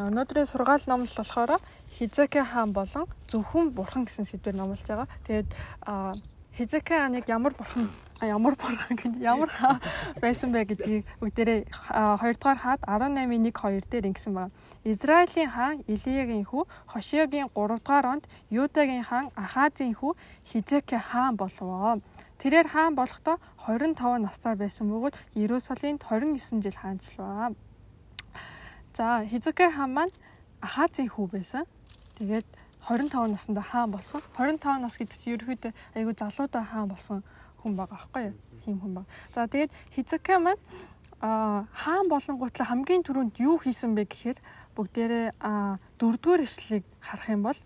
Өнөөдрийн сургаал номлол болохоор Хизекэ хаан болон зөвхөн бурхан гэсэн сэдвээр номлож байгаа. Тэгээд Хизекэ хааныг ямар бурхан ямар бурхан гэж ямар хаа байсан бэ гэдгийг бүгдээрээ 2 дугаар хаад 18:1-2 дээр ингэсэн байна. Израилийн хаан Илиягийн хүү Хошиогийн 3 дугаар онд Юдагийн хаан Ахазын хүү Хизекэ хаан болов. Тэрээр хаан болохдоо 25 настай байсан бөгөөд Иерусалимд 29 жил хаанчлаа. За Хизекэ хаан маань Ахазын хүү байсан. Тэгээд 25 наснда хаан болсон. 25 нас гэдэг чинь ерөөхдөө айгүй залуудаа хаан болсон хүн байгаа аахгүй юу? Хим хүн баг. За тэгээд Хизекэ маань а хаан болонгуутлаа хамгийн түрүүнд юу хийсэн бэ гэхээр бүгдээрээ дөрөвдүгээр эшлэлийг харах юм бол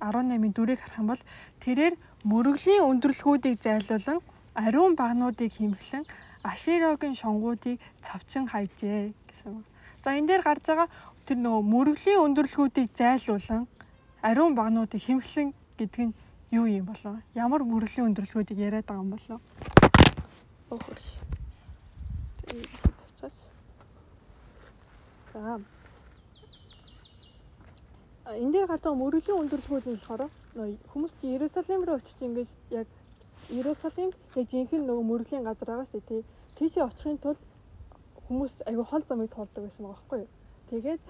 18-ын 4-ийг харах юм бол тэрээр мөрөглийн өндөрлгүүдийг зайлуулан ариун багнуудыг химхлэн Аширогийн шонгуудыг цавчин хайжээ гэсэн. За энэ дээр гарч байгаа тэр нөгөө мөрөглийн өндөрлгүүдийг зайлуулан ариун багнуудыг химхлэн гэдэг нь юу юм болов? Ямар мөрөлийн өндөрлгүүдийг яриад байгаа юм болов? Өхөр. Тэгээс. За. Энд дээр гардаг мөрөлийн өндөрлгүүд нь болохоор хүмүүс чи Иерусалим руу очиж ингэж яг Иерусалимд яг жинхэнэ нөгөө мөрөлийн газар байгаа шүү дээ тий. Тийшээ очихын тулд хүмүүс айгүй хол замыг тоолдог байсан байгаа байхгүй юу? Тэгээд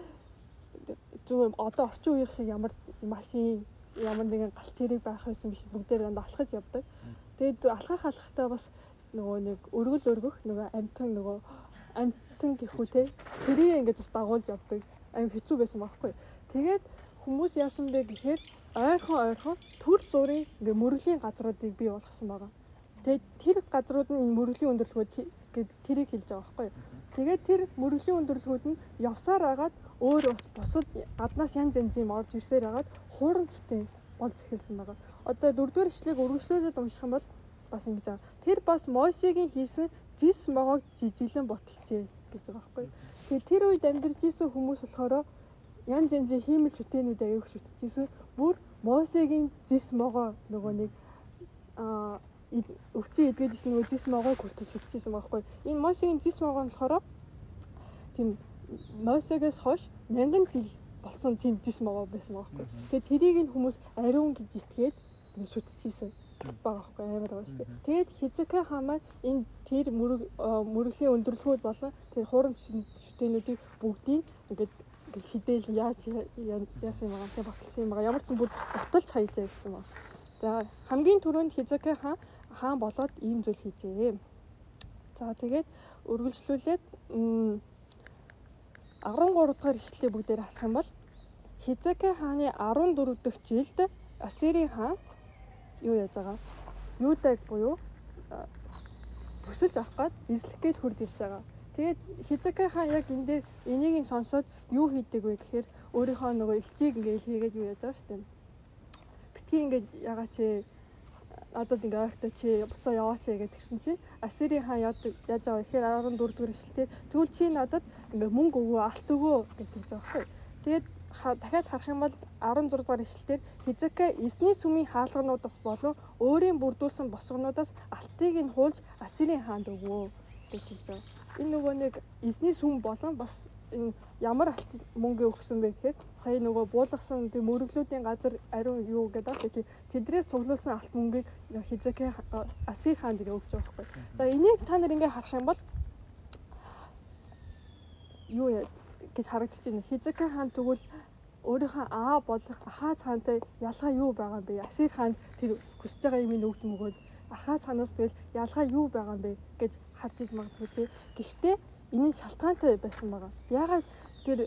зөв одоо орчин үеийн шиг ямар машин ямар нэгэн галт тэрэг байх байсан биш бүгдээр дандаа алхаж явдаг. Тэгээд алхах алхахтаа бас нөгөө нэг өргөл өргөх нөгөө амтан нөгөө амтан гэхүү те тэрийг ингээд бас дагуулж явдаг. Ам хэцүү байсан байхгүй. Тэгээд хүмүүс яасан бэ гэхээр ойрхон ойрхон төр зургийн ингээ мөрөлийн газруудыг бий болгосон байгаа. Тэгээд тэр газрууд нь мөрөлийн өндөрлгүүд гэд тэрийг хэлж байгаа байхгүй. Тэгээд тэр мөрөлийн өндөрлгүүд нь явсаар агаад өөр бас бусад гаднаас янз янзын орж ирсээр агаад хуурамчтай болж эхэлсэн байгаа. Одоо дөрөвдүгээр ишлэгийг үргэлжлүүлээд унших юм бол бас ингэж байгаа. Тэр бас Мосегийн хийсэн зис могоог жижиглэн боталжээ гэж байгаа байхгүй. Тэгэхээр тэр үед амьдарч исэн хүмүүс болохоор янз янзын хиймэл шүтэнүүд аяг шүтчихсэн. Бүр Мосегийн зис могоо нөгөө нэг аа өвчин эдгээд иш нөгөө зис могоог хүртэл шүтчихсэн байхгүй. Энэ Мосегийн зис могоо нь болохоор тийм Мосегоос хойш мянган жил болсон тийм жис могоо байсан байхгүй. Тэгээд тэрийг нь хүмүүс ариун гэж итгээд шүтчихсэн байгаа байхгүй амар байгаа шүү дээ. Тэгээд Хизекэ хаан маань энэ тэр мөрөг мөрөглийн өндөрлгүүд болон тэр хуурамч шүтэнүүдийг бүгдийг ингээд ингээд шидэл яаж яасан юм байгаа тийм баталсан юм байгаа. Ямар ч юм бүр баталж хаяжээ гэсэн байна. За хамгийн түрүүнд Хизекэ хаан хаан болоод ийм зүйл хийжээ. За тэгээд үргэлжлүүлээд 13 дугаар ишлэлийг бүгдээр харах юм бол Хизекэ хааны 14 дахь жилд Ассирийн хаан юу яаж байгаа? Юудаг буюу төсөлж авах гад эзлэх гээд хурд ирж байгаа. Тэгээд Хизекэ хаан яг энэ дээр энийг сонсоод юу хийдэг вэ гэхээр өөрийнхөө нөгөө элчийг ингээд хийгээд юу яаж байгаа шүү дээ. Битгий ингээд ягаа чи надад ингээ ойртой чи буцаа яваач гэж тэгсэн чинь Ассирийн хаан яаж яаж байгаа гэхээр 14 дугаар эшлэлтэй тэгвэл чи надад ингээ мөнгө өгөө алт өгөө байгаа байхгүй. Тэгээд дахиад харах юм бол 16 дугаар эшлэлээр Хизекэ эсний сүмийн хаалгануудаас болон өөрийн бүрдүүлсэн босгонуудаас алтыг нь хуулж Ассирийн хаанд өгөө гэж байгаа. Энэ нөгөө нэг эсний сүм болон бас ямар алт мөнгө өгсөн бэ гэхээр сая нөгөө буулгасан тийм мөрөглүүдийн газар ариун юу гэдэг байна. Тэдрээс цуглуулсан алт мөнгийг хизэкэ Аси хаанд ингэ өгч байгаа байхгүй. За энийг та нар ингэ харах юм бол юу гэж харагдаж байна. Хизэкэ хаан тэгвэл өөрийнхөө аа болох ахаа цаантай ялгаа юу байгаа юм бэ? Асир хаанд тэр хүсэж байгаа юм өгч мөгөөд ахаа цаанаас тэгэл ялгаа юу байгаа юм бэ гэж харж иж магадгүй. Гэхдээ энэ нь шалтгаантай байсан байгаа. Яагаад тэр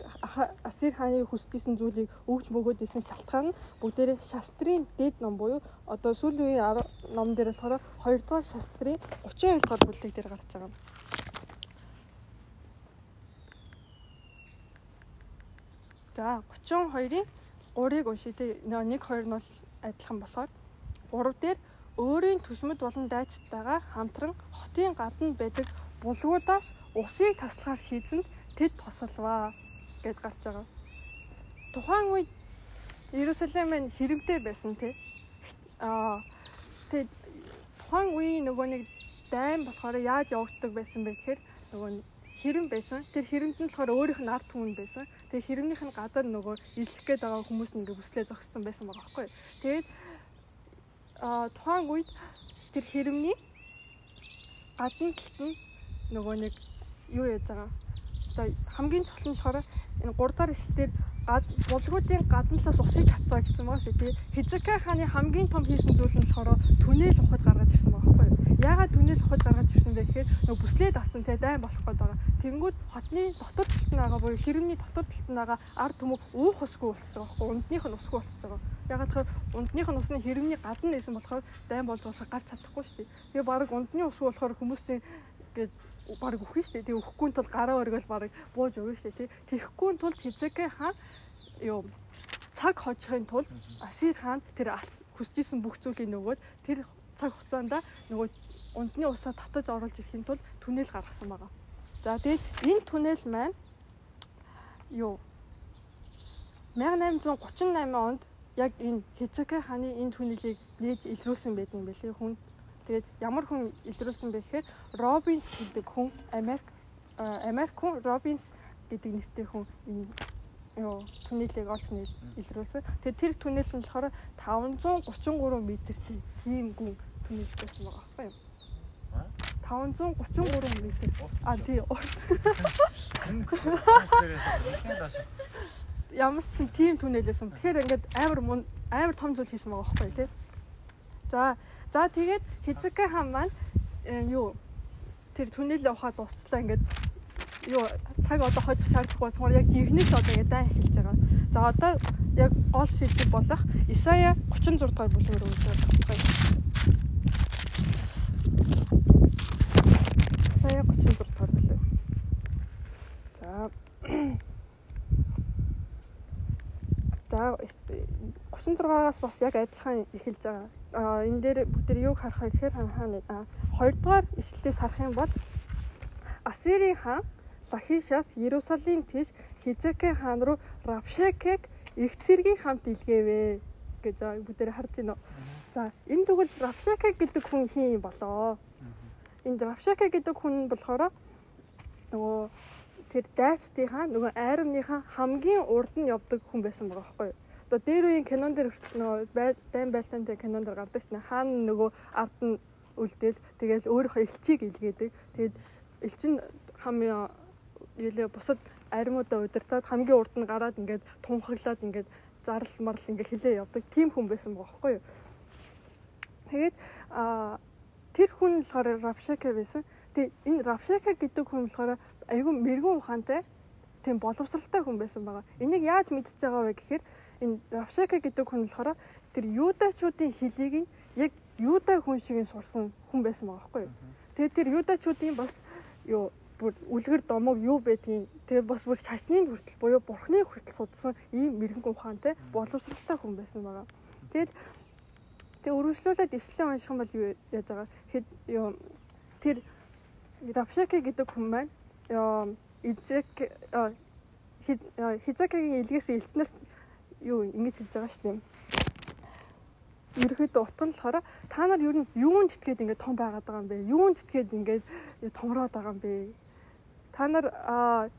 Асир хааны хүсчихсэн зүйлийг өгч бөгөөд исэн шалтгаан нь бүгдээрээ шастрын дэд ном буюу одоо сүүлийн үеийн ном дээр болохоор 2 дугаар шастрын 32 дугаар бүлэг дээр гарч байгаа юм. За 32-ын 3-ыг уншия те 1 2 нь бол адилхан болохоор 3 дээр өөрийн төсмөд болон дайчтайгаа хамтран хотын гадна байдаг булгуудаас усыг таслахаар шийдсэнд тэд тосолваа гэд гарч байгаа. Тухайн үед Иерусалим маань хэрэгтэй байсан тий. Аа тэгээд тухайн үеийн нөгөө нэг дайм болохоор яаж явагддаг байсан бэ гэхээр нөгөө хэрэм байсан. Тэр хэрэнд нь болохоор өөрийнх нь ард түмэн байсан. Тэгээ хэрэмнийх нь гадаа нөгөө ижлэх гээд байгаа хүмүүс нь ингээ бүслээ зогссон байсан байгаа байхгүй. Тэгээд а тухайн үед тэр хэрэмний гадна талд нь нөгөө нэг юу яаж байгаа. За хамгийн чухал нь болохоор энэ 3 дахь эшлэлээр гад булгуудын гадна талаас усыг татпаа гэсэн байгаа шүү тий. Хизекай хааны хамгийн том хийсэн зүйл нь болохоор түнэл ухаж гаргаж ирсэн байгаа байхгүй юу? Яагаад түнэл ухаж гаргаж ирсэн бэ гэхээр нөгөө бүслээд авсан те дайм болох гээд байгаа. Тэнгүүд хотны дотор талд нь байгаа буюу хэрэмний дотор талд нь байгаа ард түмэг уух усгүй болчихж байгаа байхгүй юу? Ундных нь усгүй болчихж байгаа. Ягаад гэхээр ундных нь ус нь хэрэмний гадна нэсэн болохоор дайм болж болохоор гарч чадахгүй шүү дээ. Тэгээ баг ундны усгүй болохоор хүмүүсийн гээд баг өөхөн штэ. Тэгээ өөхгүй тул гараа өргөл баг бууж өгнө штэ тий. Тэхгүй тул Хизекэ хаан юу цаг хожихын тулд Асир хаан тэр хүсжсэн бүх зүйлийг нөгөөд тэр цаг хугацаанд нөгөө ундны усаа татаж оруулж ирэхин тулд түнэл гаргасан байгаа. За тэгээд энэ түнэл маань юу 1838 онд яг энэ Хизекэ хааны энэ түнэлийг нээж илрүүлсэн байдаг юм байлээ хүн Тэгээд ямар хүн илрүүлсэн бэ гэхээр Робинс гэдэг хүн Америк Америк хүн Робинс гэдэг нэртэй хүн энэ ёо түнэлийг олж илрүүлсэн. Тэгээд тэр түнэл нь болохоор 533 метртэй ийм гүн түнэл байсан байгаа байхгүй юу? 533 метр. А тий. Ямар ч тийм түнэл байсан. Тэгэхээр ингээд амар амар том зүйл хийсэн байгаа байхгүй тий. За За тэгээд Хизука хаан маань юу тэр түнэлээ ухаа дуусчлаа ингээд юу цаг одоо хожих шаардлагагүй болохоор яг жинхнээс одоо ингээд дай эхэлж байгаа. За одоо яг гол шийдэл болох Исая 36 дахь бүлгээр үзэж байгаа. Исая 36 дахь бүлэг. За За 36-аас бас яг адилхан эхэлж байгаа энэ дээр бүгд юуг харах вэ гэхээр хаана хоёрдугаар ишлэлээс харах юм бол Ассирийн хаан Лахишаас Иерусалим тийш Хизекэ хаан руу Равшекэг их цэргийн хамт илгээвэ гэж бүгдээр харж байна. За энэ тэгвэл Равшекэ гэдэг хүн хин болоо. Энд Равшекэ гэдэг хүн болохоор нөгөө тэр дайчдынхаа нөгөө айрныхаа хамгийн урд нь явдаг хүн байсан байгаа байхгүй юу? Одоо дээр үеийн кинон дээр хүртэл нөгөө байн байлтантай кинон дээр гардаг шнэ. Хаана нөгөө ард нь үлдээл тэгэл өөрийнхөө элчийг илгээдэг. Тэгээд элч нь хамгийн юулээ бусад аримуудаа удирдаад хамгийн урд нь гараад ингээд тунхаглаад ингээд зарлал марл ингээд хилээ явдаг. Тим хүн байсан бохоггүй юу. Тэгээд а тэр хүн болохоор Равшака байсан. Тэгээ энэ Равшака гэдэг хүн болохоор айгүй мэрэгэн ухаантай тийм боловсралтай хүн байсан байгаа. Энийг яаж мэдчихэж байгаа вэ гэхээр энэ Равшака гэдэг хүн болохоор тэр юдачуудын хэлийг нь яг юда хүн шиг нь сурсан хүн байсан байгаа байхгүй юу. Тэгээд тэр юдачуудын бас юу бүр үлгэр домог юу байдгийг тэгээ бас бүр шашны хүртэл буюу бурхны хүртэл судсан ийм мэрэгэн ухаантай боловсралтай хүн байсан байгаа. Тэгэд тэгээ өргөжлүүлээд ишлээ унших юм бол юу яаж байгаа. Хэд юу тэр Равшака гэдэг хүн маань эзек хизакагийн илгээс элчнэрт юу ингэж хэлж байгаа шүү дээ. Ерөөхдөө утга нь болохоор та нар ер нь юунд итгээд ингэ том байгаад байгаа юм бэ? Юунд итгээд ингэ томроод байгаа юм бэ? Та нар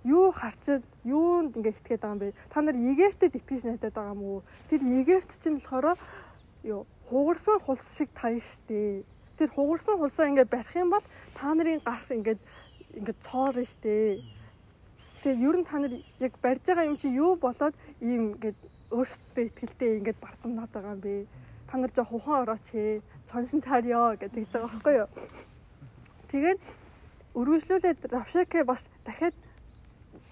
юу харчид юунд ингэ итгээд байгаа юм бэ? Та нар Египтэд итгэж найдаад байгаа юм уу? Тэр Египт чинь болохоор юу хугарсан хулс шиг таяг штэ. Тэр хугарсан хулсаа ингэ барих юм бол та нарын гарах ингэ ингэ цоор штэ. Тэгээ ер нь та нар яг барьж байгаа юм чи юу болоод ийм ингэ өөртөө ихтэй ингээд бартамнаад байгаа юм бэ. Та нар жоо хухан орооч ээ. Чонсон таарё гэдэг жбайгаа байхгүй юу. Тэгээд өргөжлүүлээд Равшаке бас дахиад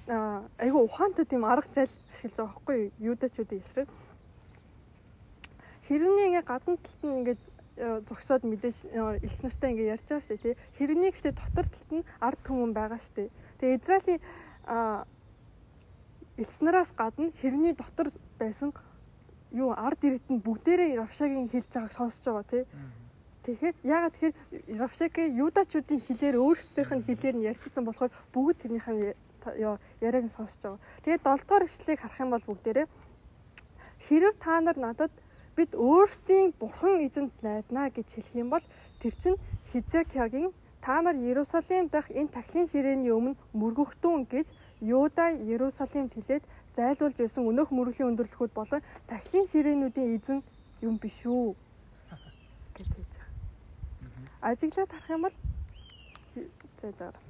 айгу ухаантай тийм арга зал ашиглаж байгаа байхгүй юу. Юудачуудын эсрэг. Хэрвээ ингээд гадна талд нь ингээд зогсоод мэдээж элс нартай ингээд ярьж байгаа шүү тий. Хэрвээ гэхдээ дотор талд нь ард түмэн байгаа тий. Тэгээ Израилийн элч нараас гадна хэрний дотор байсан юу ард иргэд нь бүгдээрээ Равшагийн хэлж байгааг сонсож байгаа тий. Тэгэхээр яагаад тэгэхээр Равшагийн юдачуудын хэлээр өөрсдийнх нь хэлээр нь ярьчихсан болохоор бүгд тэрнийхэн яриаг нь сонсож байгаа. Тэгээд 7 дугаар ишлэгийг харах юм бол бүгдээрээ хэрв та нар надад бид өөрсдийн бурхан эзэнт найднаа гэж хэлэх юм бол тэр чинь Хизекиягийн та нар Иерусалим дахь энэ тахлын ширээний өмнө мөргөхдөн гэж Юуда Иерусалимд хэлээд зайлуулж байсан өнөөх мөрөлийн өндөрлөхүүд болон тахлын ширээнүүдийн эзэн юм биш үү гэж хэлж байгаа. Ажиглаад харах юм бол зааж байгаа.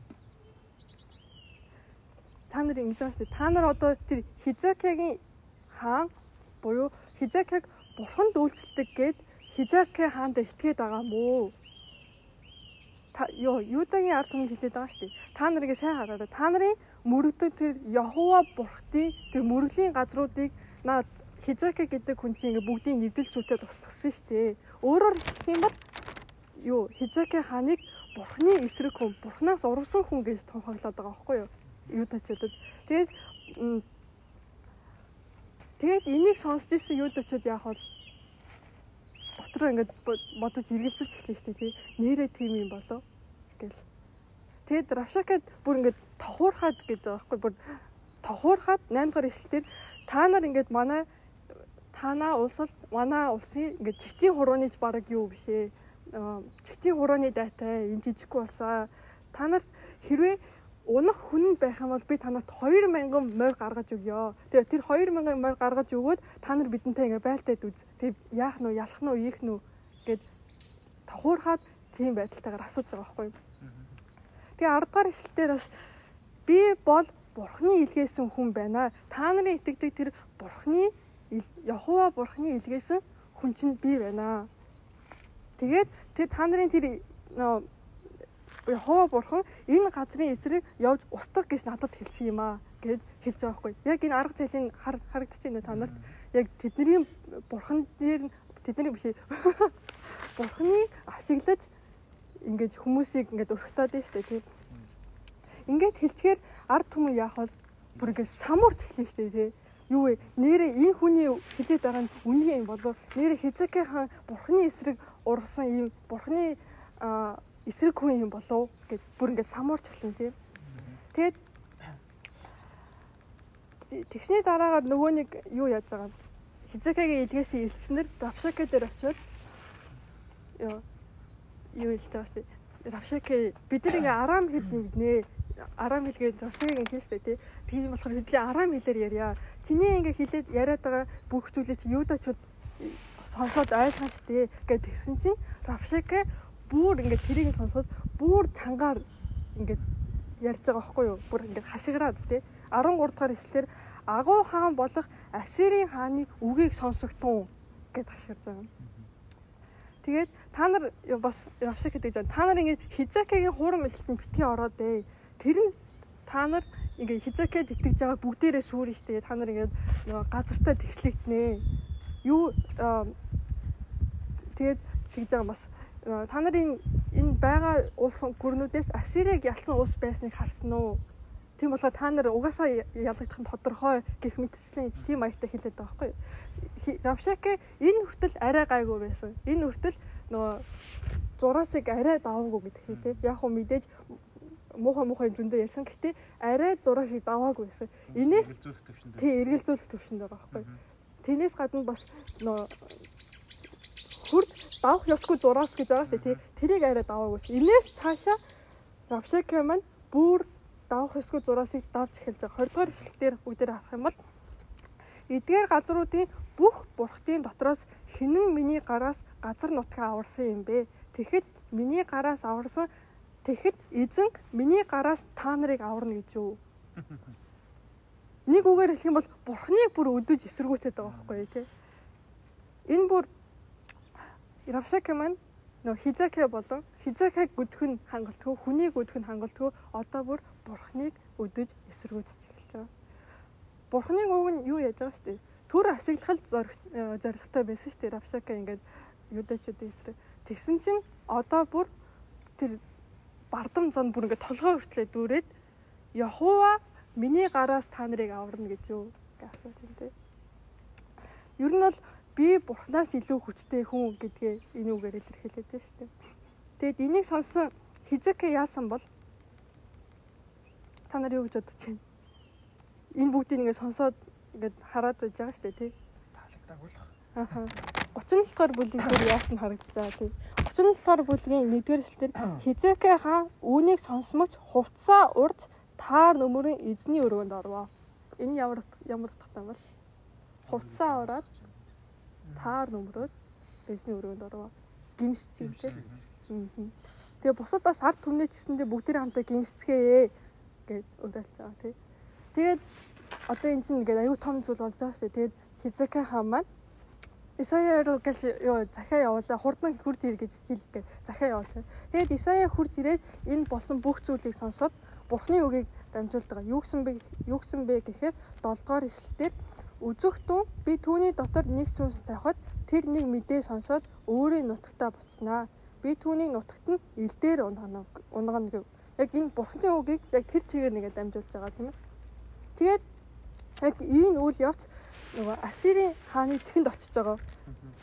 Та нар ингэж. Та нар одоо тэр Хизакигийн хаан буюу Хизакиг бурханд үйлчлдэг гэд Хизаки хаанд итгээд байгаа мó. Та ёо Юдагийн ард түмэнд хэлээд байгаа шүү. Та нарыг сайн хараарай. Та нарын мөрөгдөг тэр Яхова бурхтын тэр мөрөглийн газруудыг наа Хизаки гэдэг хүн чинь ингээ бүгдийг нэвдэл сүтэд устгасан шүү дээ. Өөрөөр хэлэх юм бол юу Хизаки хааныг бурхны эсрэг хүн, бурхнаас ургасан хүн гэж томхоглоод байгаа байхгүй юу? Юдачуудад. Тэгээд тэгээд энийг сонсч ирсэн юдачуд яах вэ? Дотроо ингээд бодож эргэлзэж эхлэв шүү дээ. Нэрээ тийм юм болов гэл. Тэгэд Равшакад бүр ингээд тохуурхаад гэж байгаа байхгүй бүр тохуурхаад 8 дахь эшлэлээр та нар ингээд манай танаа улсад манай улсын ингээд чигтийн хурууныч баг юу биш ээ. Чигтийн хурууны дайтай энэ жижиггүй болсаа. Та нарт хэрвээ унах хүн байх юм бол би танарт 2000 морь гаргаж өгье. Тэгээ тэр 2000 морь гаргаж өгөөд та нар бидэнтэй ингээ байлтаад үз. Тэг яах нь ялах нь ийх нь гэд тохуурхаад тийм байдалтайгаар асууж байгаа байхгүй юу. Тэгээ 10 дахь ишлэлээр бас би бол бурхны илгээсэн хүн байна. Та нарын итгэдэг тэр бурхны Яхова бурхны илгээсэн хүн чинь би байна. Тэгээд тэр та нарын тэр Яхова бурхан энэ газрын эсрэг явж устгах гэж надад хэлсэн юм аа гэд хэлж байгаа байхгүй. Яг энэ арга зээлийн харагдаж байна та нарт. Яг тэдний бурхан дээр тэдний биш бурханыг ашиглаж ингэж хүмүүсийг ингэж өрхтөөд шүү дээ тийм. Ингээд хэлчихээр ард түмэн яах вэ? Бүр ингэж самуурч эхлэв шүү дээ тийм юу вэ? Нэрээ энэ хүний хилээд байгаа нь үнэн юм болов? Нэрээ Хизекийн хаан бурхны эсрэг ургасан ийм бурхны эсрэг хүн юм болов гэд бүр ингээд самуурч эхлэн тийм. Тэгээд тэгсний дараагаар нөгөө нэг юу яаж байгаа юм? Хизекагийн илгээсэн элчнэр Равшака дээр очиод юу юу хэлж байгаа шүү дээ. Равшака бид нар ингээ арам хэл нэгнэ. Арам хэлгээд Равшакагийн хэлж штэ тий. Тийм болохоор хэдлийн арам хэлээр ярья. Чиний ингээ хэлээд яриад байгаа бүх зүйлээ чи юудачуд сонсоод ойлгоно штэ гэж тэгсэн чинь Равшака бүр ингээд тэрийг сонсоод бүр чангаар ингээд ярьж байгаа байхгүй юу? Бүр ингээд хашиграад тий. 13 дахь эшлэлээр агуу хаан болох Ассирийн хааны үгийг сонсогдсон гэд хашгирж байгаа. Тэгээд та нар бас явшиг гэдэг жаа. Та нар ингээд Хизакигийн хуурам эшлэлтэн битгий ороод ээ. Тэр нь та нар ингээд Хизакид итгэж байгаа бүгдээрээ шүүрэн штэ. Та нар ингээд нөгөө газартаа тэгшлэгднэ. Юу тэгээд тэгж байгаа бас та нарын энэ байгаа улс гүрнүүдээс Ассирийг ялсан улс байсныг харсан уу? Тийм болохоор та нар угаасаа ялагдах нь тодорхой гэх мэтчлийн тийм маягтай хэлээд байгаа байхгүй. Равшаке энэ хүртэл арай гайгүй байсан. Энэ хүртэл нөгөө зураасыг арай даваагүй гэдэг шиг тийм. Яг хөө мэдээж муухай муухай хэмжээндээ ярьсан. Гэхдээ арай зураасыг даваагүй байсан. Инээс тий эргэлзүүлэх төвшөнд байгаа байхгүй. Тэнээс гадна бас нөгөө хурд давах ёсгүй зураас гэж байгаа шүү дээ. Тэрийг арай даваагүй. Инээс цаашаа Равшака маань бүр давах ёсгүй зураасыг давж эхэлж байгаа. 20 дугаар эшлэлээр бүгдээр харах юм бол эдгээр газруудын бүх бурхтын дотроос хинэн миний гараас газар нутгаа аварсан юм бэ? Тэгэхэд миний гараас аварсан тэгэхэд эзэн миний гараас та нарыг аварна гэж юу? Нэг үгээр хэлэх юм бол бурхныг бүр өдөж эсэргүүцээд байгаа байхгүй те? Энэ бүр Равшака маань нөө Хизака болон Хизакаг өдөх нь хангалтгүй, хүнийг өдөх нь хангалтгүй одоо бүр бурхныг өдөж эсэргүүцэж эхэлж байгаа. Бурхныг уг нь юу яаж байгаа дээ. Төр ашиглах зоригтой байсан дээ. Равшака ингээд юдачуудын эсрэг. Тэгсэн чинь одоо бүр тэр бардам зон бүр ингээд толгой хүртлээ дүүрээд Яхова миний гараас та нарыг аварна гэж юу гэж асууж байна те. Ер нь бол би бурхнаас илүү хүчтэй хүн гэдгээ энэ үгээр илэрхийлээд байна шүү дээ. Тэгэд энийг сонссон Хизеке яасан бол та нар юу гэж бодож байна? Энэ бүгдийг ингээд сонсоод ингээд хараад байж байгаа шүү дээ тий. Таалагдаагүй л. Ахаа. 37 дугаар бүлэг дээр яасан харагдаж байгаа тийм. 37 дугаар бүлгийн 1-р эшлэлээр Хизекэ хаан үүнийг сонсмогч хувцаа урж таар нөмөрийн эзний өрөөнд орвоо. Энэ ямар ямар утгатай юм бол хувцаа ураад таар нөмрөөд эзний өрөөнд орвоо. Гимсцээ тийм. Тэгээ бусад бас ард түмнээ ч гэсэндээ бүгдээ хамтаа гимсцгээе гэж уриалж байгаа тийм. Тэгээд одоо эн чинь ингээд аюу том зүйл болж байгаа шүү дээ. Тэгээд Хизекэ хаан маань Исая руу гэл ёо захиа явуулаа хурдан хурж ир гэж хэлгээ захиа явуулсан. Тэгээд Исая хурж ирээд энэ болсон бүх зүйлийг сонсоод Бурхны үгийг дамжуулж байгаа. Юу гэсэн бэ? Юу гэсэн бэ гэхээр 7 дугаар ишлэлээр үзэгтэн би түүний дотор нэг сүнс тавихад тэр нэг мэдээ сонсоод өөрийн нутагтаа буцнаа. Би түүний нутагт нь илдээр унгана унгана гэв. Яг энэ Бурхны үгийг яг тэр чигээр нэгэ дамжуулж байгаа тийм ээ. Тэгээд яг энэ үйл явц нөгөө Ассирийн хааны чихэнд очиж байгаа.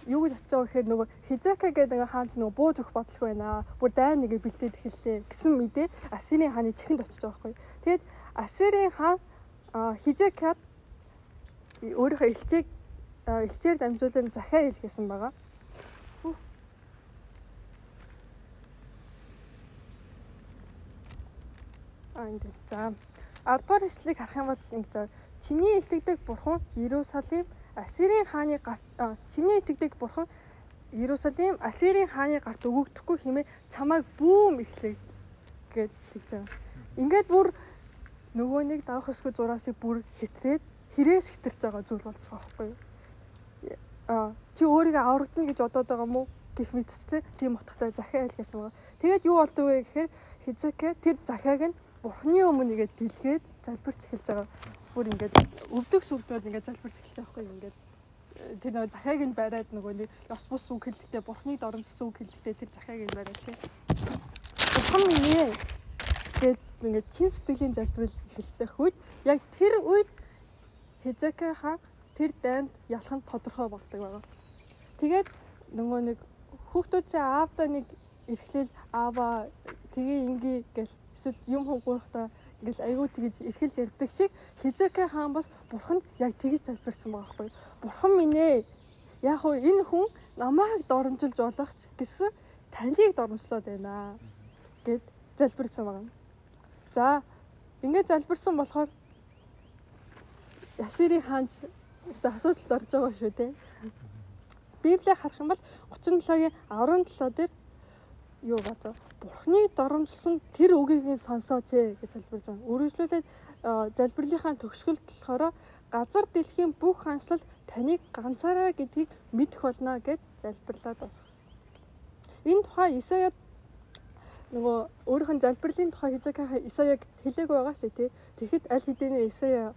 Юу гэж очиж байгаа гэхээр нөгөө Хизака гэдэг нөгөө хаан ч нөгөө бууж өгөх бодлого байна. Бүр дайн нэгэ бэлдээд эхэллээ гэсэн мэдээ Ассирийн хааны чихэнд очиж байгаа байхгүй. Тэгэд Ассирийн хаан Хизакад өөрийнхөө элчийг элчээр дамжуулан захиа хэлгээсэн байгаа. Аа энэ. За 10 дугаар хэслийг харах юм бол ингэж Чиний итгэдэг бурхан Иерусалим Ассирийн хааны чиний итгэдэг бурхан Иерусалим Ассирийн хааны гарт өгөгдөхгүй хэмээн чамайг бүүм ихлээ гэж тэгж байгаа. Ингээд бүр нөгөө нэг давах өсгөө зураасыг бүр хэтрээд хэрээс хитэрч байгаа зүйл болж байгаа байхгүй юу? Аа чи өөрийгөө аврагдана гэж бодоод байгаа мó гэх мэтчлээ тийм утгатай захиа айл гэсэн байгаа. Тэгээд юу болдгоо гэхээр Хизекэ тэр захиаг нь Бурхны өмнө игээд дэлгээд залбирч эхэлж байгаа бүр ингээд өвдөх сүлдүүд ингээд залбирч эхэлж байгаа байхгүй ингээд э, тэр нөгөө захиаг нь бариад нөгөө нэг ёс бус үг хэлэхдээ бурхны доромжсон үг хэлэхдээ тэр захиаг нь бариад тийм. Бурхан минь ээ гэд ингээд чин сэтгэлийн залбирал эхэллэх үед яг тэр үед Хизека хаан тэр дайнд ялхан тодорхой болдог байгаа. Тэгээд нөгөө нэг хүүхдүүдээ аавда нэг эрхлээл аава тгий инgi гэл эсвэл юм хугуурахта ингээл айгүй тэгж эрхэлж ярьдаг шиг Хизекэ хаан бас бурханд яг тэгж залбирсан байгаа байхгүй. Бурхан минь ээ. Яг уу энэ хүн намайг доромжилж болох ч гэсэн таныг доромжлоод байна гэд залбирсан байгаа. За ингээд залбирсан болохоор Ясирийн хаан асуудалд орж байгаа шүү дээ. Библийг харах юм бол 37-гийн 17 дээр юу бацаа бурхны доромжилсан тэр үгийг сонсооч ээ гэж залбирж байгаа. Үргэлжлүүлээд залбирлынхаа төгсгөлд болохоор газар дэлхийн бүх ханслал таныг ганцаараа гэдгийг мэдэх болно гэж залбирлаад босгосон. Энэ тухай Исаяд нөгөө өөрийнх нь залбирлын тухай Хизекиа Исаяг хэлээгүй байгаа шүү дээ. Тэгэхэд аль хэдийнэ Исая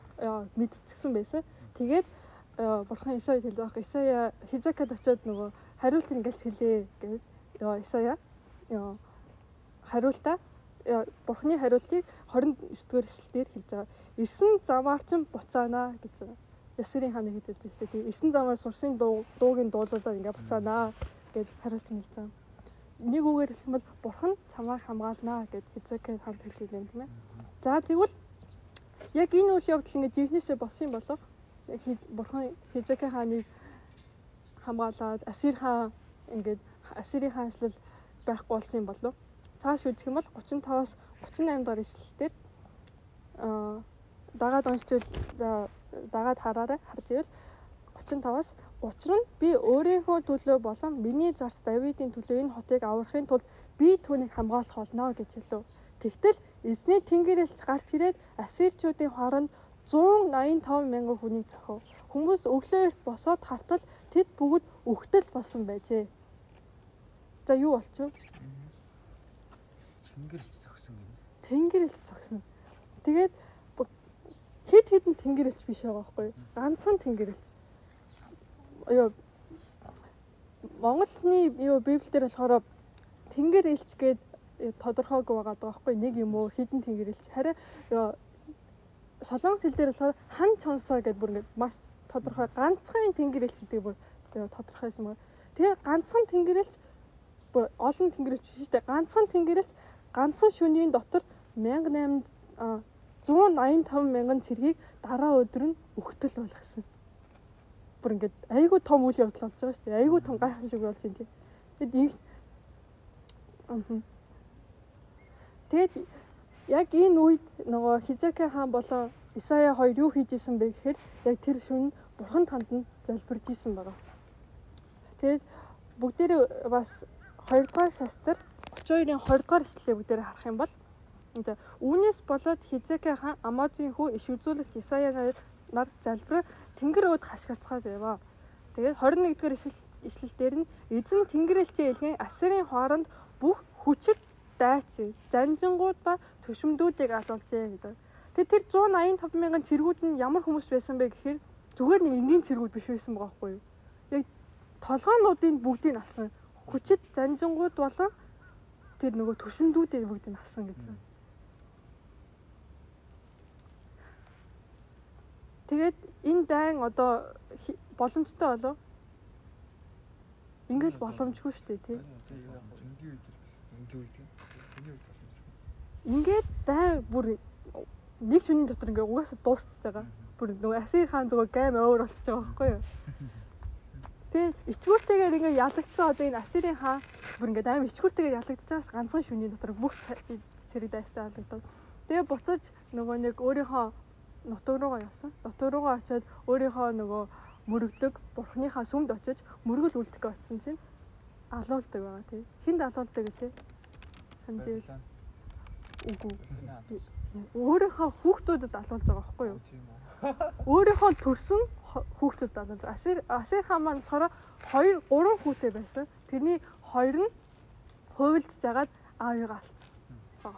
мэдчихсэн байсан. Тэгээд бурхан Исаяд хэлж байгаа. Исая Хизекиад очиод нөгөө хариулт ингээс хэлээ гэж Исая хариултаа Бурхны хариултыг 29-р эшлэлээр хэлж байгаа. Ирсэн замаар ч буцаанаа гэж байгаа. Ясэрийн хааны хэдэд байна. Тэгээ ирсэн замаар сурсын дуугийн дуулуулаад ингээ буцаанаа гэж хариулт хэлж байгаа. Нэг үгээр хэлэх юм бол Бурхан чамайг хамгаалнаа гэж Хизекийн хамт хэлээд байна тийм ээ. За тэгвэл яг энэ үйл явдал ингээ жинхнээсээ болсон юм болов Бурхан Хизекийн хааныг хамгаалаад Асир хаан ингээд Асирийн хаанчлал байхгүй болсон юм болов. Цааш үзэх юм бол 35-аас 38 дахь эшлэлээр аа дагаад уншиж дагаад хараарай харж ивэл 35-аас учир нь би өөрийнхөө төлөө болон миний зарц Давидын төлөө энэ хотыг аврахын тулд би түүнийг хамгаалах болно гэж хэлв. Тэгтэл эзний тэнгэрэлч гарч ирээд ассирчуудын хооронд 185 мянган хүнийг зохив. Хүмүүс өглөө эрт босоод хартал тэд бүгд өгтөл болсон байжээ. За юу болчих вэ? Тэнгэрэлч зогсон гэнэ. Тэнгэрэлч зогсон. Тэгээд хэд хэдэн тэнгэрэлч биш байгаа байхгүй юу? Ганцхан тэнгэрэлч. Юу Монголны юу Библиэлд болохоор тэнгэрэлч гээд тодорхойг байгаа байхгүй нэг юм уу хідэн тэнгэрэлч харин солонгос хэл дээр болохоор хан чонсоо гэдээ бүр ингэ маш тодорхой ганцхан тэнгэрэлч гэдэг бүр тодорхойсон байна. Тэгээ ганцхан тэнгэрэлч олон тэнгэрч шүү дээ. Ганцхан тэнгэрч ганцхан шөнийн дотор 1800 185 мянган цэргийг дараа өдөр нь өгтөл болгосон. бүр ингээд айгүй том үйл явдал болж байгаа шүү дээ. Айгүй том гайхал шиг болж байна тийм. Тэгэд их Тэгэд яг энэ үед нөгөө Хизекэ хаан болоо Исая хоёр юу хийж исэн бэ гэхээр яг тэр шүн бурхан танд нь залбирж исэн байгаа. Тэгээд бүгдээрээ бас 2 дугаар шастар 32-ын 20 дугаар эслэлийг бүгдээрээ харах юм бол энэ үүнээс болоод Хизекэ хаан Амазын хүү иш үзүүлэгч Исая нар залбираа тэнгэр өөд хашгирцгааж яваа. Тэгээд 21 дугаар эслэл дээр нь эзэн тэнгэрэлчээ илгэн Ассирын хооронд бүх хүчит дайц занжингууд ба төшмдүүдийг алуулжээ гэдэг. Тэгээд тэр 185 мянган цэргүүд нь ямар хүмүүс байсан бэ гэхээр зүгээр нэг энгийн цэргүүд биш байсан байгаа байхгүй юу? Яг толгоонуудын бүгдийг алсан. Хүчит занжингууд болон тэр нөгөө төшмдүүдийг бүгдийг алсан гэсэн. Тэгээд энэ дайн одоо боломжтой болов? Ингээл боломжгүй шүү дээ тий. Ингээд дайн бүр нэг шөнийн дотор ингээ угаасаа дуусчихж байгаа. Бүр нөгөө Асир хаан зүгээр гайм өөр болчихж байгаа байхгүй юу? Тэгээ ичгүүртэйгээр ингээ ялагдсан одоо энэ Асирын хаан бүр ингээ аим ичгүүртэйгээр ялагдчихж байгаас ганцхан шөнийн дотор бүх цэрэг дайстай ялагдав. Тэгээ буцаж нөгөө нэг өөрийнхөө нутаг руугаа явсан. Нутаг руугаа очиод өөрийнхөө нөгөө мөрөгдөг бурхныхаа сүмд очиж мөргөл үлдэхгээ очисон чинь алуулдаг байгаа тий. Хинд алуулдаг гэлээ? Санжээ. Үгүй өөрийнхөө хүүхдүүдэд алуулж байгаа байхгүй юу? Өөрийнхөө төрсөн хүүхдүүдэд алуулж. Асир Асир хаан маань болохоор 2 3 хүүтэй байсан. Тэрний хоёр нь хувилдж жагаад аавыгаа алдсан.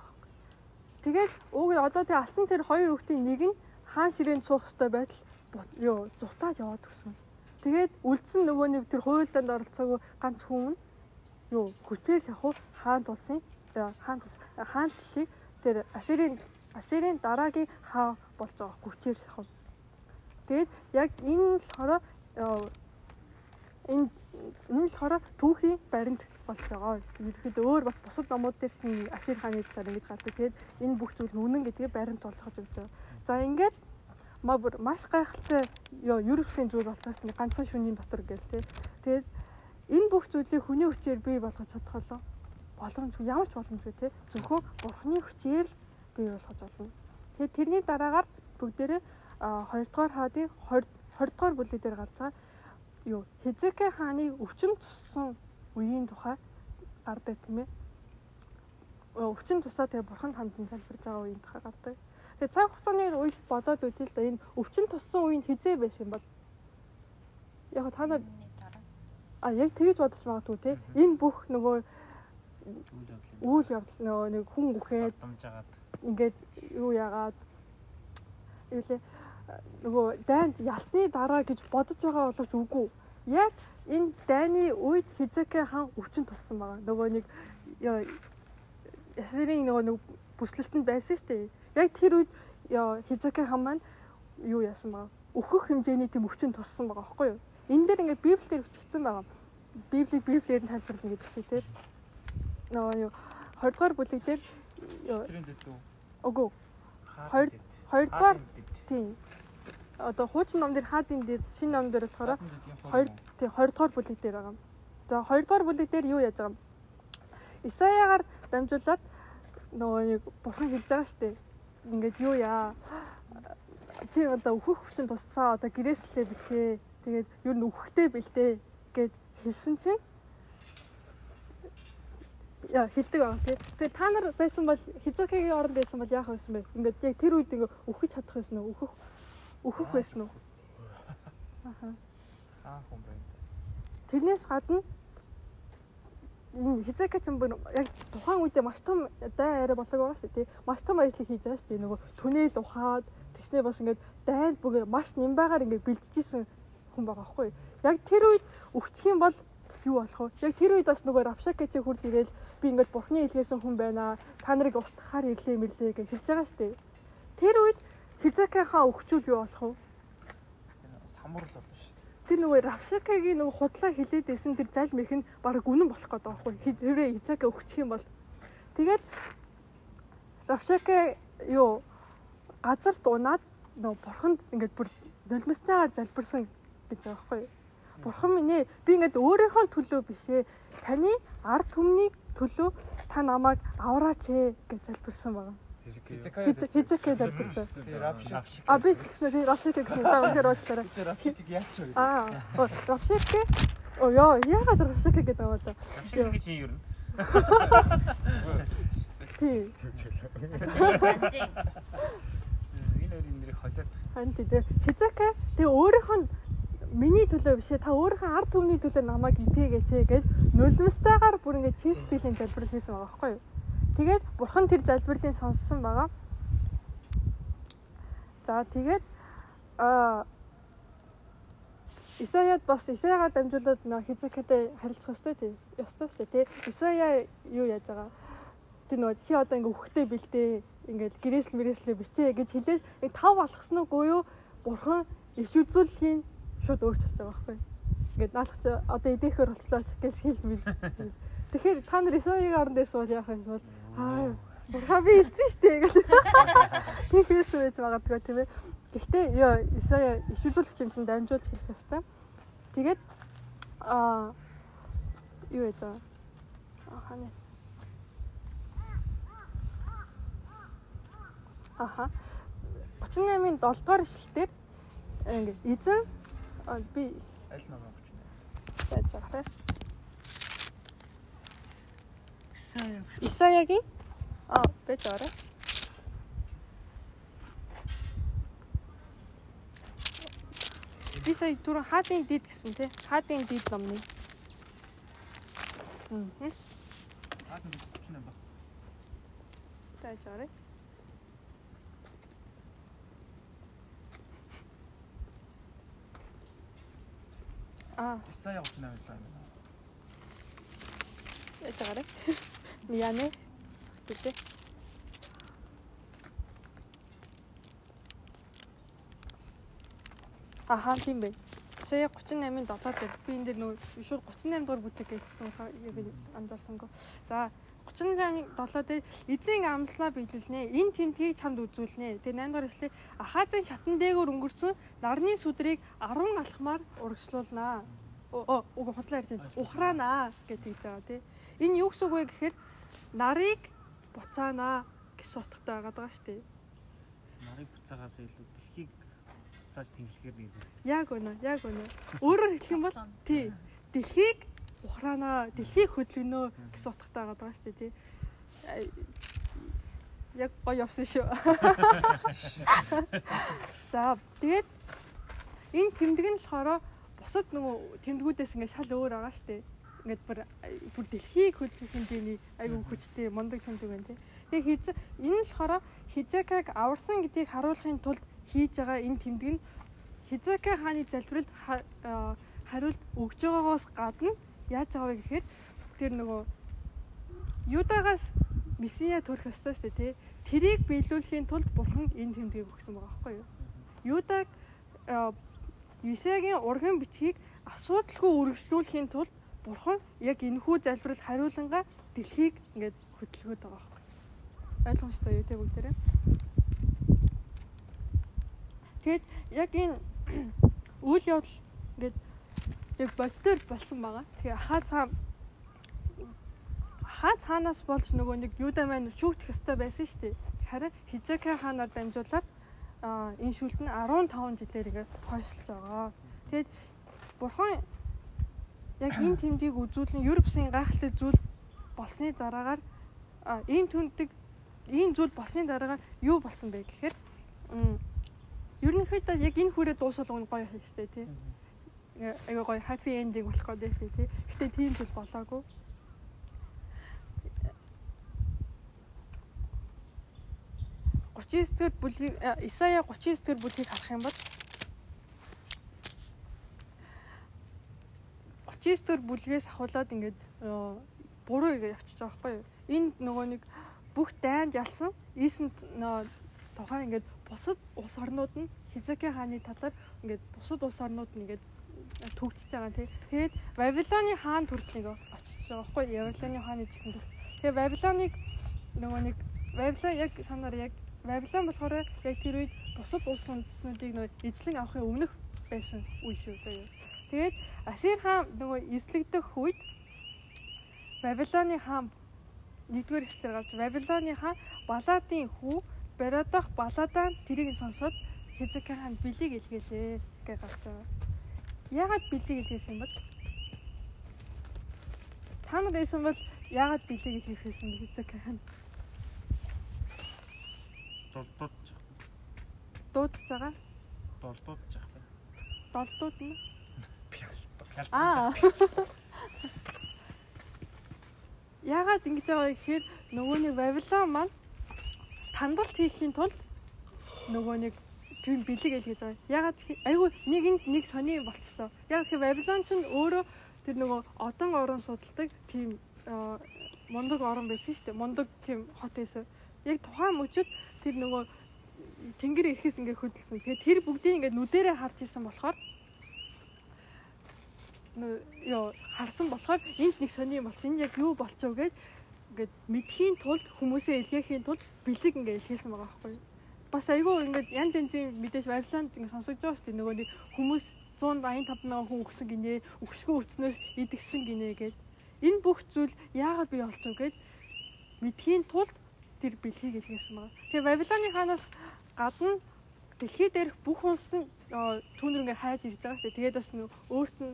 Тэгээд ууг одоо тэг алсан тэр хоёр хүүхдийн нэг нь хаан ширээнд суух хэрэгтэй байтал юу зутаад яваад өгсөн. Тэгээд үлдсэн нөгөө нэг тэр хуйлдаанд оролцоогүй ганц хүн юу хүчээр шахуу хаан тулсын хаан хаан цэлийг тэр Аширын Асирийн дараагийн хаа болж байгаа хүчээр шахав. Тэгээд яг энэ болохоор энэ энэ болохоор түүхийн баримт болж байгаа. Ерхэд өөр бас бусад номууд дээр чинь Асир хааны талаар ингэж гардаг. Тэгээд энэ бүх зүйл үнэн гэдгийг баримт болгож өгч байгаа. За ингээд ма бүр маш гайхалтай ёо ерөөсийн зүйл болтоос нэг ганцхан шөнийн дотор гээл тээ. Тэгээд энэ бүх зүйлийг хүний хүчээр бий болгож чадхалаа. Боломжгүй ямар ч боломжгүй тээ. Зөвхөн бурхны хүчээр л бий болгож болно. Тэгээд тэрний дараагаар бүгдээрээ 2 дугаар хаадын 20 20 дугаар бүлэг дээр гарч байгаа юу Хизекэ хааны өвчин туссан үеийн тухай гардаг тийм ээ. Өвчин тусаа тэгээ бурхан хандан залбирж байгаа үеийн тухай гардаг. Тэгээ цаг хугацааны үед бодоод үзэл та энэ өвчин туссан үеийн хизээ байсан юм бол яг та нар а яг тэгэж бодож магадгүй те энэ бүх нөгөө үйл явдал нөгөө нэг хүн үхээд ингээд юу яагаад юулээ нөгөө дайнд ялсны дараа гэж бодож байгаа боловч үгүй. Яг энэ дайны үед Хизекэ хаан өвчин туссан байгаа. Нөгөө нэг ясэрийн нөгөө нэг бүслэлтэнд байсан шүү дээ. Яг тэр үед Хизекэ хаан маань юу яасан байгаа. Өөхөх хэмжээний тийм өвчин туссан байгаа байхгүй юу? Энэ дээр ингээд библиэр өчгдсэн байгаа. Библийг библиэр нь тайлбарлана гэдэг шиг тийм. Нөгөө юу 20 дугаар бүлэг дээр Үгүй. 2 2дугаар тийм. Одоо хуучин ном дээр хаадын дээр шинэ ном дээр болохоор 2 тийм 20 дугаар бүлэг дээр байгаа. За 2 дугаар бүлэг дээр юу яаж байгаа юм? Исаягаар дамжуулаад нөгөө нэг бурхан хэлж байгаа шүү дээ. Ингээд юу яа? Чи одоо өөхөх хүчин туссаа одоо гэрээслээ бичээ. Тэгээд юу н өөхтэй бэлдээ гэд хэлсэн чинь хилдэг байгаа тий. Тэгээ та нар байсан бол хизокигийн оронд байсан бол яах байсан бэ? Ингээд яг тэр үед ингээ өөхөж чадах байсан уу? Өөхөх өөхөх байсан уу? Аха. Аа хүн байна. Тэрнээс гадна хизака ч юм яг тухайн үедээ маш том дай арай болог байгаа шүү тий. Маш том ажлыг хийж байгаа шүү тий. Нөгөө түнэл ухаад тэгснээ бас ингээд дайнд бүгэ маш нямбагаар ингээд бэлтжижсэн хүн байгаа байхгүй. Яг тэр үед өгчих юм бол юу болох вэ? Яг тэр үед бас нөгөө Равшакэцээ хурж ирээл би ингээд бурхны илгээсэн хүн байна. Та нарыг устгахаар ирлээ мэрлээ гэж хэлж байгаа шүү дээ. Тэр үед Хизакахаа өгчүүл юу болох вэ? Самуурал болно шүү дээ. Тэр нөгөө Равшакагийн нөгөө худлаа хилээд байсан тэр залм их нь баг үнэн болох гэдэг байхгүй. Хэрвээ Хизака өгчих юм бол тэгээд Равшака юу газар дунаад нөгөө бурханд ингээд бүр нулимснаагаар залбирсан гэж байгаа байхгүй юу? Бурхан минь ээ би ингээд өөрийнхөө төлөө биш ээ. Таны ард түмний төлөө та намайг авраач ээ гэж залбирсан байгаа. Хизэкэ залбирсан. А би тэгсэн тийм Рафшик гэсэн заа үнэхээр уучлаарай. Рафшикийг яач вэ? Аа, Рафшик Оо яа, яагаад Рафшик гэдэг юм бэ? Рафшик гэж юм ер нь. Тийм. Энэ хоёрын нэрийг холиод. Харин тийм Хизэкэ тэгээ өөрийнхөө миний төлөө биш ээ та өөрийнхөө ард түмний төлөө намайг итгээгээч гэж нулимстайгаар бүр ингээд чиз биелийн залбирал хийсэн байгаа байхгүй юу? Тэгээд бурхан тэр залбирлыг сонссон байгаа. За тэгээд а Исаяд бас Исаягаар дамжуулаад нөө Хизекэтэй харилцах ёстой тий. Ёстой шүү дээ тий. Исая юу яаж байгаа? Тэр нөө чи одоо ингээ хөхтэй бэлдээ. Ингээд гэрээсл мэрээслээ бичээ гэж хэлээд яг тав алхсан уу юу? Бурхан иш үзүүлэхийн шууд өөрчлөж байгаа байхгүй. Ингээд наадах чи одоо эдээхээр болчлоо гэж хэлмэл. Тэгэхээр та нар Исаягийн оронд эсвэл яах юм бол аа би хэлсэн шүү дээ гэж. Тийхээс байж магадгүй тийм ээ. Гэхдээ ёо Исая иш үзүүлэх юм чинь дамжуулж хэлэх ёстой. Тэгээд аа юу байгаа? Аа ханаа. Аха. 38-ын 7 дугаар ишлэлээр ингээд эзэн би Аль намайг хүч нэ. яаж байгаа те. Исая. Исаягийн аа байж байгаа. Би сая түрүү хаадын дид гэсэн тий. Хаадын дид номны. Мм. Хаад нь хүч нэ ба. Тааж байгаа. Аа, Исая хүч нэ байна. яаж байгаа. Яне. Тэгтээ. Ахаа тийм бай. Сая 38-ын 7 дээр би энэ дээр нөгөө шууд 38 дугаар бүтээг хийсэн яг анзаарсангүй. За 38-ын 7 дээр эзэн амслаа биелүүлнэ. Энэ тэмдгийг чамд үзүүлнэ. Тэгээ 8 дугаар ишлээ Ахазын шатан дээгүүр өнгөрсөн нарны сүдрийг 10 алхмаар урагшлуулнаа. Оо уг хутлаа ярьж байна. Ухраанаа гэж хэлж байгаа тий. Энэ юу гэсэн үг вэ гэхээр нарыг буцаанаа гэж утгатай байгаа даа шүү дээ. Нарыг буцаагаас илүү дэлхийг буцааж тэнглэхээр нэг. Яг үнэ, яг үнэ. Өөрөөр хэлэх юм бол тий. Дэлхийг ухраанаа, дэлхийг хөдөлгөнөө гэсэн утгатай байгаа даа шүү дээ тий. Яг гоё явсан шүү. За, тэгээд энэ тэмдэг нь болохоор бусад нөгөө тэмдгүүдээс ингээд шал өөр байгаа шүү дээ. Ингээд бүр бүр дэлхийг хөдөлгөх хэмжээний айгүй хүчтэй мундаг тэмдэг байна тий. Тэгээ хийз энэ нь болохоор Хизекаг аварсан гэдгийг харуулахын тулд хийж байгаа энэ тэмдэг нь Хизека хааны залбиралд хариулт өгж байгаагаас гадна яаж байгаа вэ гэхээр тэр нөгөө Юдагаас Месиа төрөх ёстой шүү дээ тий. Тэрийг биелүүлэхийн тулд бурхан энэ тэмдгийг өгсөн байгаа байхгүй юу? Юдаг Исагийн урган бичгийг асуудалгүй үргэлжлүүлэхийн тулд бурхан яг энэхүү залбирал хариулангаа дэлхийг ингээд хөдөлгөөд байгаа байхгүй. Ойлгомжтой юу те бүгдээрээ. Тэгэд яг энэ үйл явдал ингээд яг бодтоор болсон байгаа. Тэгээ ахаа цаа ахаа цаанаас болж нөгөө нэг юуда маань шүүгдэх ёстой байсан шүү дээ. Харин Хизека хаанаар дамжуулаад энэ шүлт нь 15 жилээр ингээд хойшлж байгаа. Тэгэд бурхан яг энэ тэмдгийг үзүүлэн Европсын гайхалтай зүйл болсны дараагаар ийм түндэг ийм зүйл болсны дараагаар юу болсон бэ гэхээр ерөнхийдөө яг энэ хүрээ дуусгал гоё штэ тий. Айгаа гоё happy ending болох гэдэг штэ тий. Гэтэ тийм зүйл болоогүй. дэх бүлгийг Исая 39 дэх бүлгийг харах юм бол 39 дэх бүлгээс ахуулаад ингээд буруу игээ явчихж байгаа байхгүй юу? Энд нөгөө нэг бүх дайнд ялсан ийсэн тухайн ингээд бусад улс орнууд нь Хизекийн хааны талаар ингээд бусад улс орнууд нь ингээд төгсөж байгаа тий. Тэгээд Вавилоны хаан төрөлийг очиж байгаа байхгүй? Вавилоны хааны чихэн төрөл. Тэгээд Вавилоныг нөгөө нэг Вавилон яг санаар яг Вавилон болохоор яг тэр үед бусад улс үндэстнүүдийг нөгөө эзлэн авахын өмнөх байсан үе шүү заяа. Тэгээд Асир хаан нөгөө эслэгдэх үед Бабилоны хаан нэгдүгээр эслэр гарч Бабилоны хаан Баладын хүү Бородох Баладаан тэрийг сонсоод Хизекия хаан бэлийг илгээлээ гэж гарч байгаа. Яагаад бэлийг илгээсэн юм бол? Та нар байсан бол яагаад бэлийг илгээх байсан бэ Хизекия хаан? Дулдууд Дуудаж байгаа. дулдууд жах бай. Долдууд нь. Аа. Яагаад ингэж байгаа гэхээр нөгөөний Вавилон маань тандалт хийхийн тулд нөгөө нэг тийм бэлэг ил гэж байгаа. Ягаад айгүй нэгэнд нэг сони болчихлоо. Яг тэгэхээр Вавилон ч өөрөө тэр нөгөө одон орон судалдаг тийм мундаг орон байсан шүү дээ. Мундаг тийм хот байсан. Яг тухайн мөчөд тэр нөгөө тэнгэр ирэхээс ингээ хөдөлсөн. Тэгэхээр тэр бүгдийг ингээ нүдэрээ харж исэн болохоор ёо харсан болохоор энд нэг сони болсон. Энд яг юу болчихоо гэд ингээд мэдхийн тулд хүмүүсээ илгээхийн тулд бэлэг ингээд илгээсэн байгаа байхгүй юу? Бас айгүй ингээд янз янзын мэдээж Вавилонд ингээд сонсогдож байгаа шүү дээ. Нөгөө нэг хүмүүс 185 мянган хүн өгсөн гинэ, өгшгөө өцнөөс идэгсэн гинэ гэд. Энэ бүх зүйл яагаад бий болчихоо гэд мэдхийн тулд тэр бэлгийг илгээсэн байгаа. Тэгээ Вавилоны хаанаас гадна дэлхий дээрх бүх улс нь түүнэр ингээ хайж ирж байгаа шүү дээ. Тэгээд бас нөгөө өөрт нь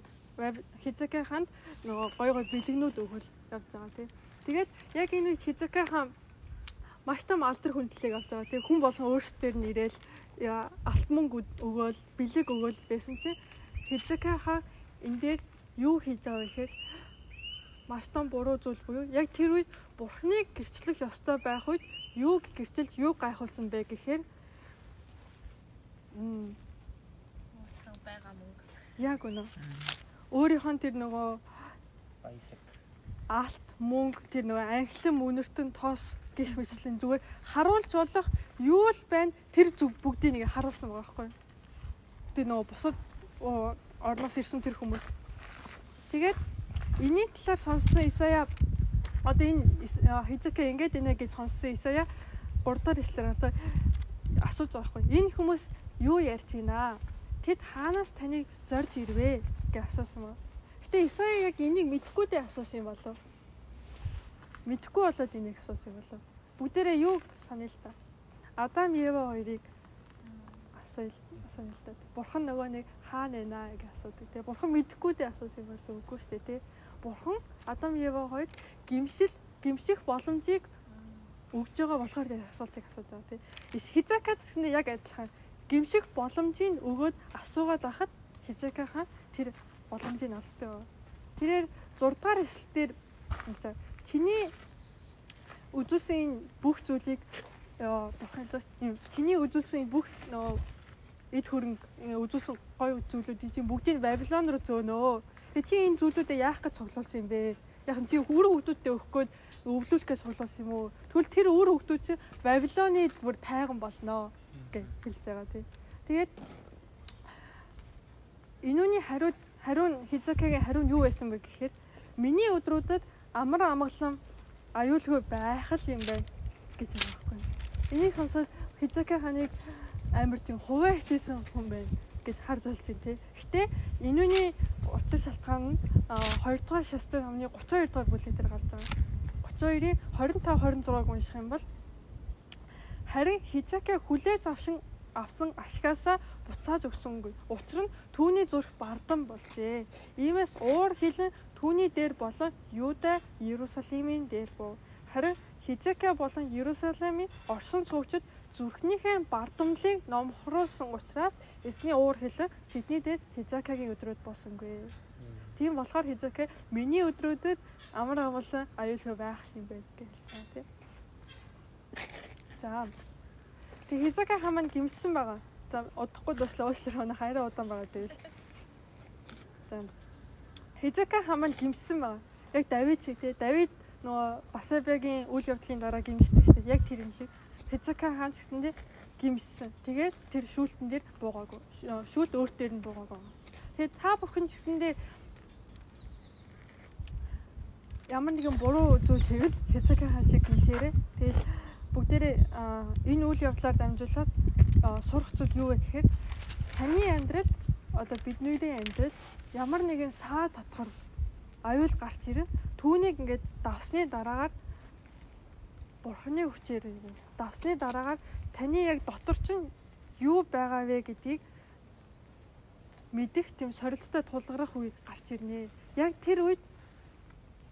Хизекэ хаанд нөгөө гой гой бэлгнүүд өгөл явж байгаа тийм. Тэгээд яг энэ үед Хизекэ хаан маш том алдар хүндлэлийг авч байгаа. Тэгээ хүн болгон өөрсдөр нь ирээл алт мөнгө өгөөл, бэлэг өгөөл байсан чинь Хизекэ хаан энэ дээр юу хийж байгаа гэхээр маш том буруу зүйл буюу яг тэр үед бурхныг гэрчлэх ёстой байх үед юуг гэрчилж юуг гайхуулсан бэ гэхээр м байгаа мөнгө. яг үнэ өөрийнх нь тэр нөгөө Баялаг. алт мөнгө тэр нөгөө анхлан үнэртэн тоос гэх мэтлэн зүгээр харуулж болох юу л байна тэр зүг бүгдийг нэг харуулсан байгаа байхгүй. Тэр нөгөө бусад оо, орноос ирсэн тэр хүмүүс. Тэгээд энэний талаар сонссон Исая одоо энэ Хизекэ ингэжийнэ гэж сонссон Исая 3 дахь эслэр асууж байгаа байхгүй. Энэ хүмүүс юу ярьж байна? Тэд хаанаас таныг зорж ирвэ гэж асуусан байна. Гэтэ Исая яг энийг мэдэхгүй дээ асуусан юм болов. Мэдэхгүй болоод энийг асуусан болов. Бүгдээрээ юу санаа л та. Адам Ева хоёрыг асууя асууя л та. Бурхан нөгөө нэг хаана байна гэж асуудаг. Тэгээ бурхан мэдэхгүй дээ асуусан бол үгүй шүү дээ тий. Бурхан Адам Ева хоёр гимшил гимших боломжийг өгж байгаа болохоор тэр асуултыг асуудаг тий. Хизакад гэсэндээ яг адилхан гимших боломжийг өгөөд асуугаад байхад Хизака хаан тэр боломжийг байна. Тэрээр 6 дугаар эшлэлээр за чиний үзүүлсэн бүх зүйлийг бурхан юм чиний үзүүлсэн бүх нөө эд хөрөнгө э, үзүүлсэн гой зүйлүүдийг чинь бүгдийг Бабилон руу зөөнөө. Тэгээ чи энэ зүйлүүдээ яах гэж цуглуулсан юм бэ? Яг нь чи хүүрэг хүмүүстэй өгөх гээд өвлүүлэх гэж цуглуулсан юм уу? Тэгвэл тэр өөр хүмүүс чинь Бабилоны бүр тайган болноо гэж хэлж байгаа тий. Тэгээд хариуд хариу нь Хизакагийн хариу нь юу байсан бэ гэхээр миний өдрүүдэд амар амгалан аюулгүй байх л юм байна гэж байгаа байхгүй. Энийг сонсоод Хизака ханыг амар тийм хуваа хичээсэн хүн байна гэж харж болж байна тий. Гэтэ инүүний учир шалтгаан нь 2 дугаар шастай номны 32 дугаар бүлэг дээр гарч байгаа. 32-ийн 25 26-г унших юм бол харин Хизака хүлээж авшин авсан ашгаасаа буцааж өгсөнгүй. Учир нь түүний зүрх бардан болжээ. Иймээс уур хилэн түүний дээр болон Юда, Иерусалимийн дээр буу. Харин Хизекя болон Иерусалимийн оршин суугчид зүрхнийхээ бардамлыг номхруулсан учраас эсний уур хилэн тэдний дээр Хизекагийн өдрөд боосонгүй. Тийм болохоор Хизекя миний өдрүүдэд амар амгалан аюулгүй байх юм байна гэж байгаа тийм. За Тэг Хизака хамаа гимсэн байгаа. За удахгүй дуслаа уушлах манай хайраа удаан байгаа тэгэл. За Хизака хамаа гимсэн байгаа. Яг Давид шиг тий Давид нөгөө Басабягийн үйл явдлын дараа гимсдэг шүү дээ. Яг тэр юм шиг. Хизака хаан ч гэсэндээ гимсэн. Тэгээд тэр шүүлтэн дээр буугаагүй. Шүүлт өөр дээр нь буугаагүй. Тэгээд та бүхэн ч гэсэндээ ямар нэгэн буруу зүйл хийвэл Хизака хаан шиг гимшээрэй. Тэгээд бүгдээрээ энэ үйл явдлаар дамжуулаад сурах зүйл юу вэ гэхээр таны амьдрал одоо бидний амьдрал ямар нэгэн саа татхар аюул гарч ирэн түүнийг ингээд давсны дараагаар бурхны хүчээр давсны дараагаар таны яг дотор чинь юу байгаа вэ гэдгийг мэдэх тийм сорилттой тулгарх үе гарч ирнэ. Яг тэр үед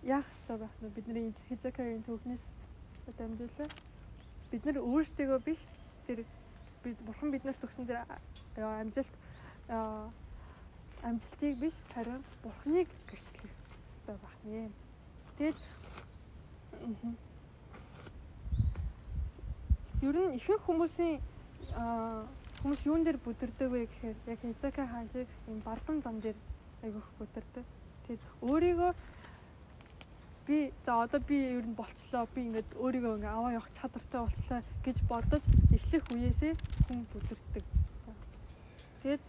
яах ёстой байх нь бидний Хизакагийн төвхнээс дамжуулаа. Бид нар өөрсдөө биш тэр бид бурхан биднэрт өгсөн тэр амжилт амжилтыг биш харин бурхныг гэрчлэх байх нэ. Тэгээд ер нь ихэнх хүмүүсийн хүмүүс юун дээр бүдэрдэг вэ гэхээр яг Хизака хаан шиг юм бардам зам дээр айгүйх бүдэрдэг. Тэгээд өөрийгөө би за одоо би ер нь болчлоо би ингээд өөрийгөө ингээ аваа явах чадвартай болчлоо гэж бодож эхлэх үеэсээ хүн бүдэрдэг. Тэгээд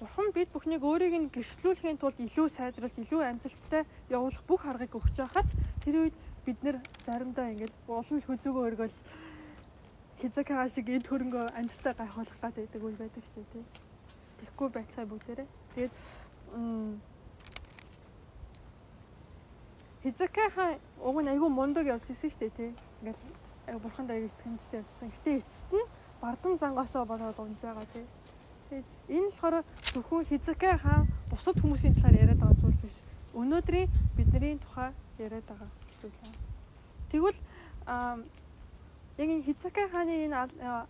бурхан бид бүхнийг өөрийг нь гэрчлүүлэхийн тулд илүү сайжруулж илүү амжилттай явуулах бүх аргыг өгч байхад тэр үед бид нэр заримдаа ингээд улам хүзүүгөө өргөөл хизакаа шиг эд хөрөнгөө амжилттай гайхуулах гэдэг үйл байдаг шүү дээ. Тэгэхгүй байцгаа бүгдээрээ. Тэгээд хизакаа уг нь айгүй мундаг явж ирсэн шүү дээ тий. Ингээл бурханд аяг итгэмжтэй явсан. Гэтэ эцэст нь бардам зангасаа болоод унжаагаа тий. Тэгээд энэ болохоор зөвхөн хизакаа хаан бусад хүмүүсийн талаар яриад байгаа зүйл биш. Өнөөдрийн бидний тухай яриад байгаа зүйл. Тэгвэл яг энэ Хизакай хааны энэ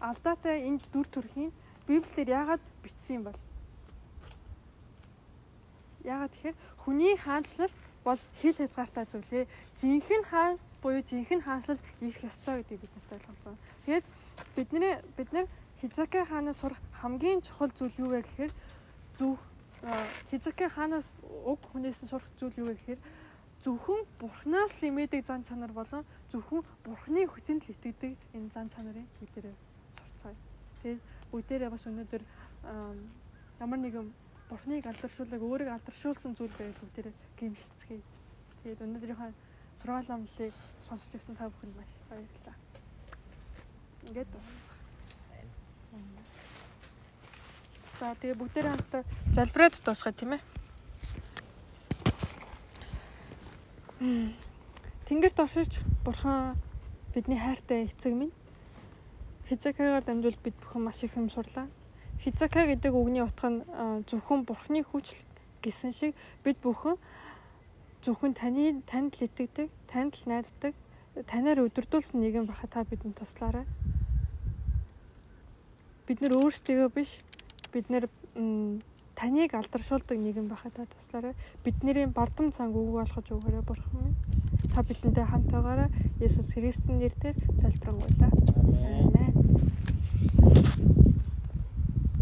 алдаатай энэ дүр төрхийг Библиэр яагаад бичсэн юм бол? Яагаад тэгэхээр хүний хаанчлал бол хил хязгаартай зүйлээ. Жинхэнэ хаан буюу жинхэнэ хаанчлал их ёстой гэдгийг бид нарт ойлгосон. Тэгээд бидний бид нар Хизакай хаанаас сурах хамгийн чухал зүйл юу вэ гэхээр зөв Хизакай хаанаас уг хүнээс сурах зүйл юу вэ гэхээр зөвхөн бурхнаас л имээдэг зан чанар болон зөвхөн бурхны хүчинд л итгэдэг энэ зан чанарыг бүгдээрээ сурцгаая. Тэгээд бүгдээрээ бас өнөөдөр ямар нэгэн бурхныг алдаршуулаг өөрийг алдаршуулсан зүйл байвал бүгдээрээ гимшицгээе. Тэгээд өнөөдрийнхөө сургаал амлалыг сонсч ирсэн та бүхэнд маш баярлалаа. Ингээд За тэгээ бүгдээрээ хамтаа залбираад дуусгая тийм ээ. Тэнгэрт оршиж бурхан бидний хайртай эцэг минь Хизакагаар дамжуул бид бүхэн маш их юм сурлаа. Хизака гэдэг үгний утга нь зөвхөн бурхны хүчил гэсэн шиг бид бүхэн зөвхөн таны танд л итгэдэг, танд л найддаг, танаар өдөрдүүлсэн нэгэн баха та бидэнд туслаарай. Бид нөр өөрсдөө биш бид нэр таныг алдаршуулдаг нэгэн байхад туслаарай. Бидний бардам цанг үг болгож өгөөрэй бурхан минь. Та бидэнтэй хамт байгаарай. Есүс Христосийн нэрээр залбирanгуйлаа. Амен.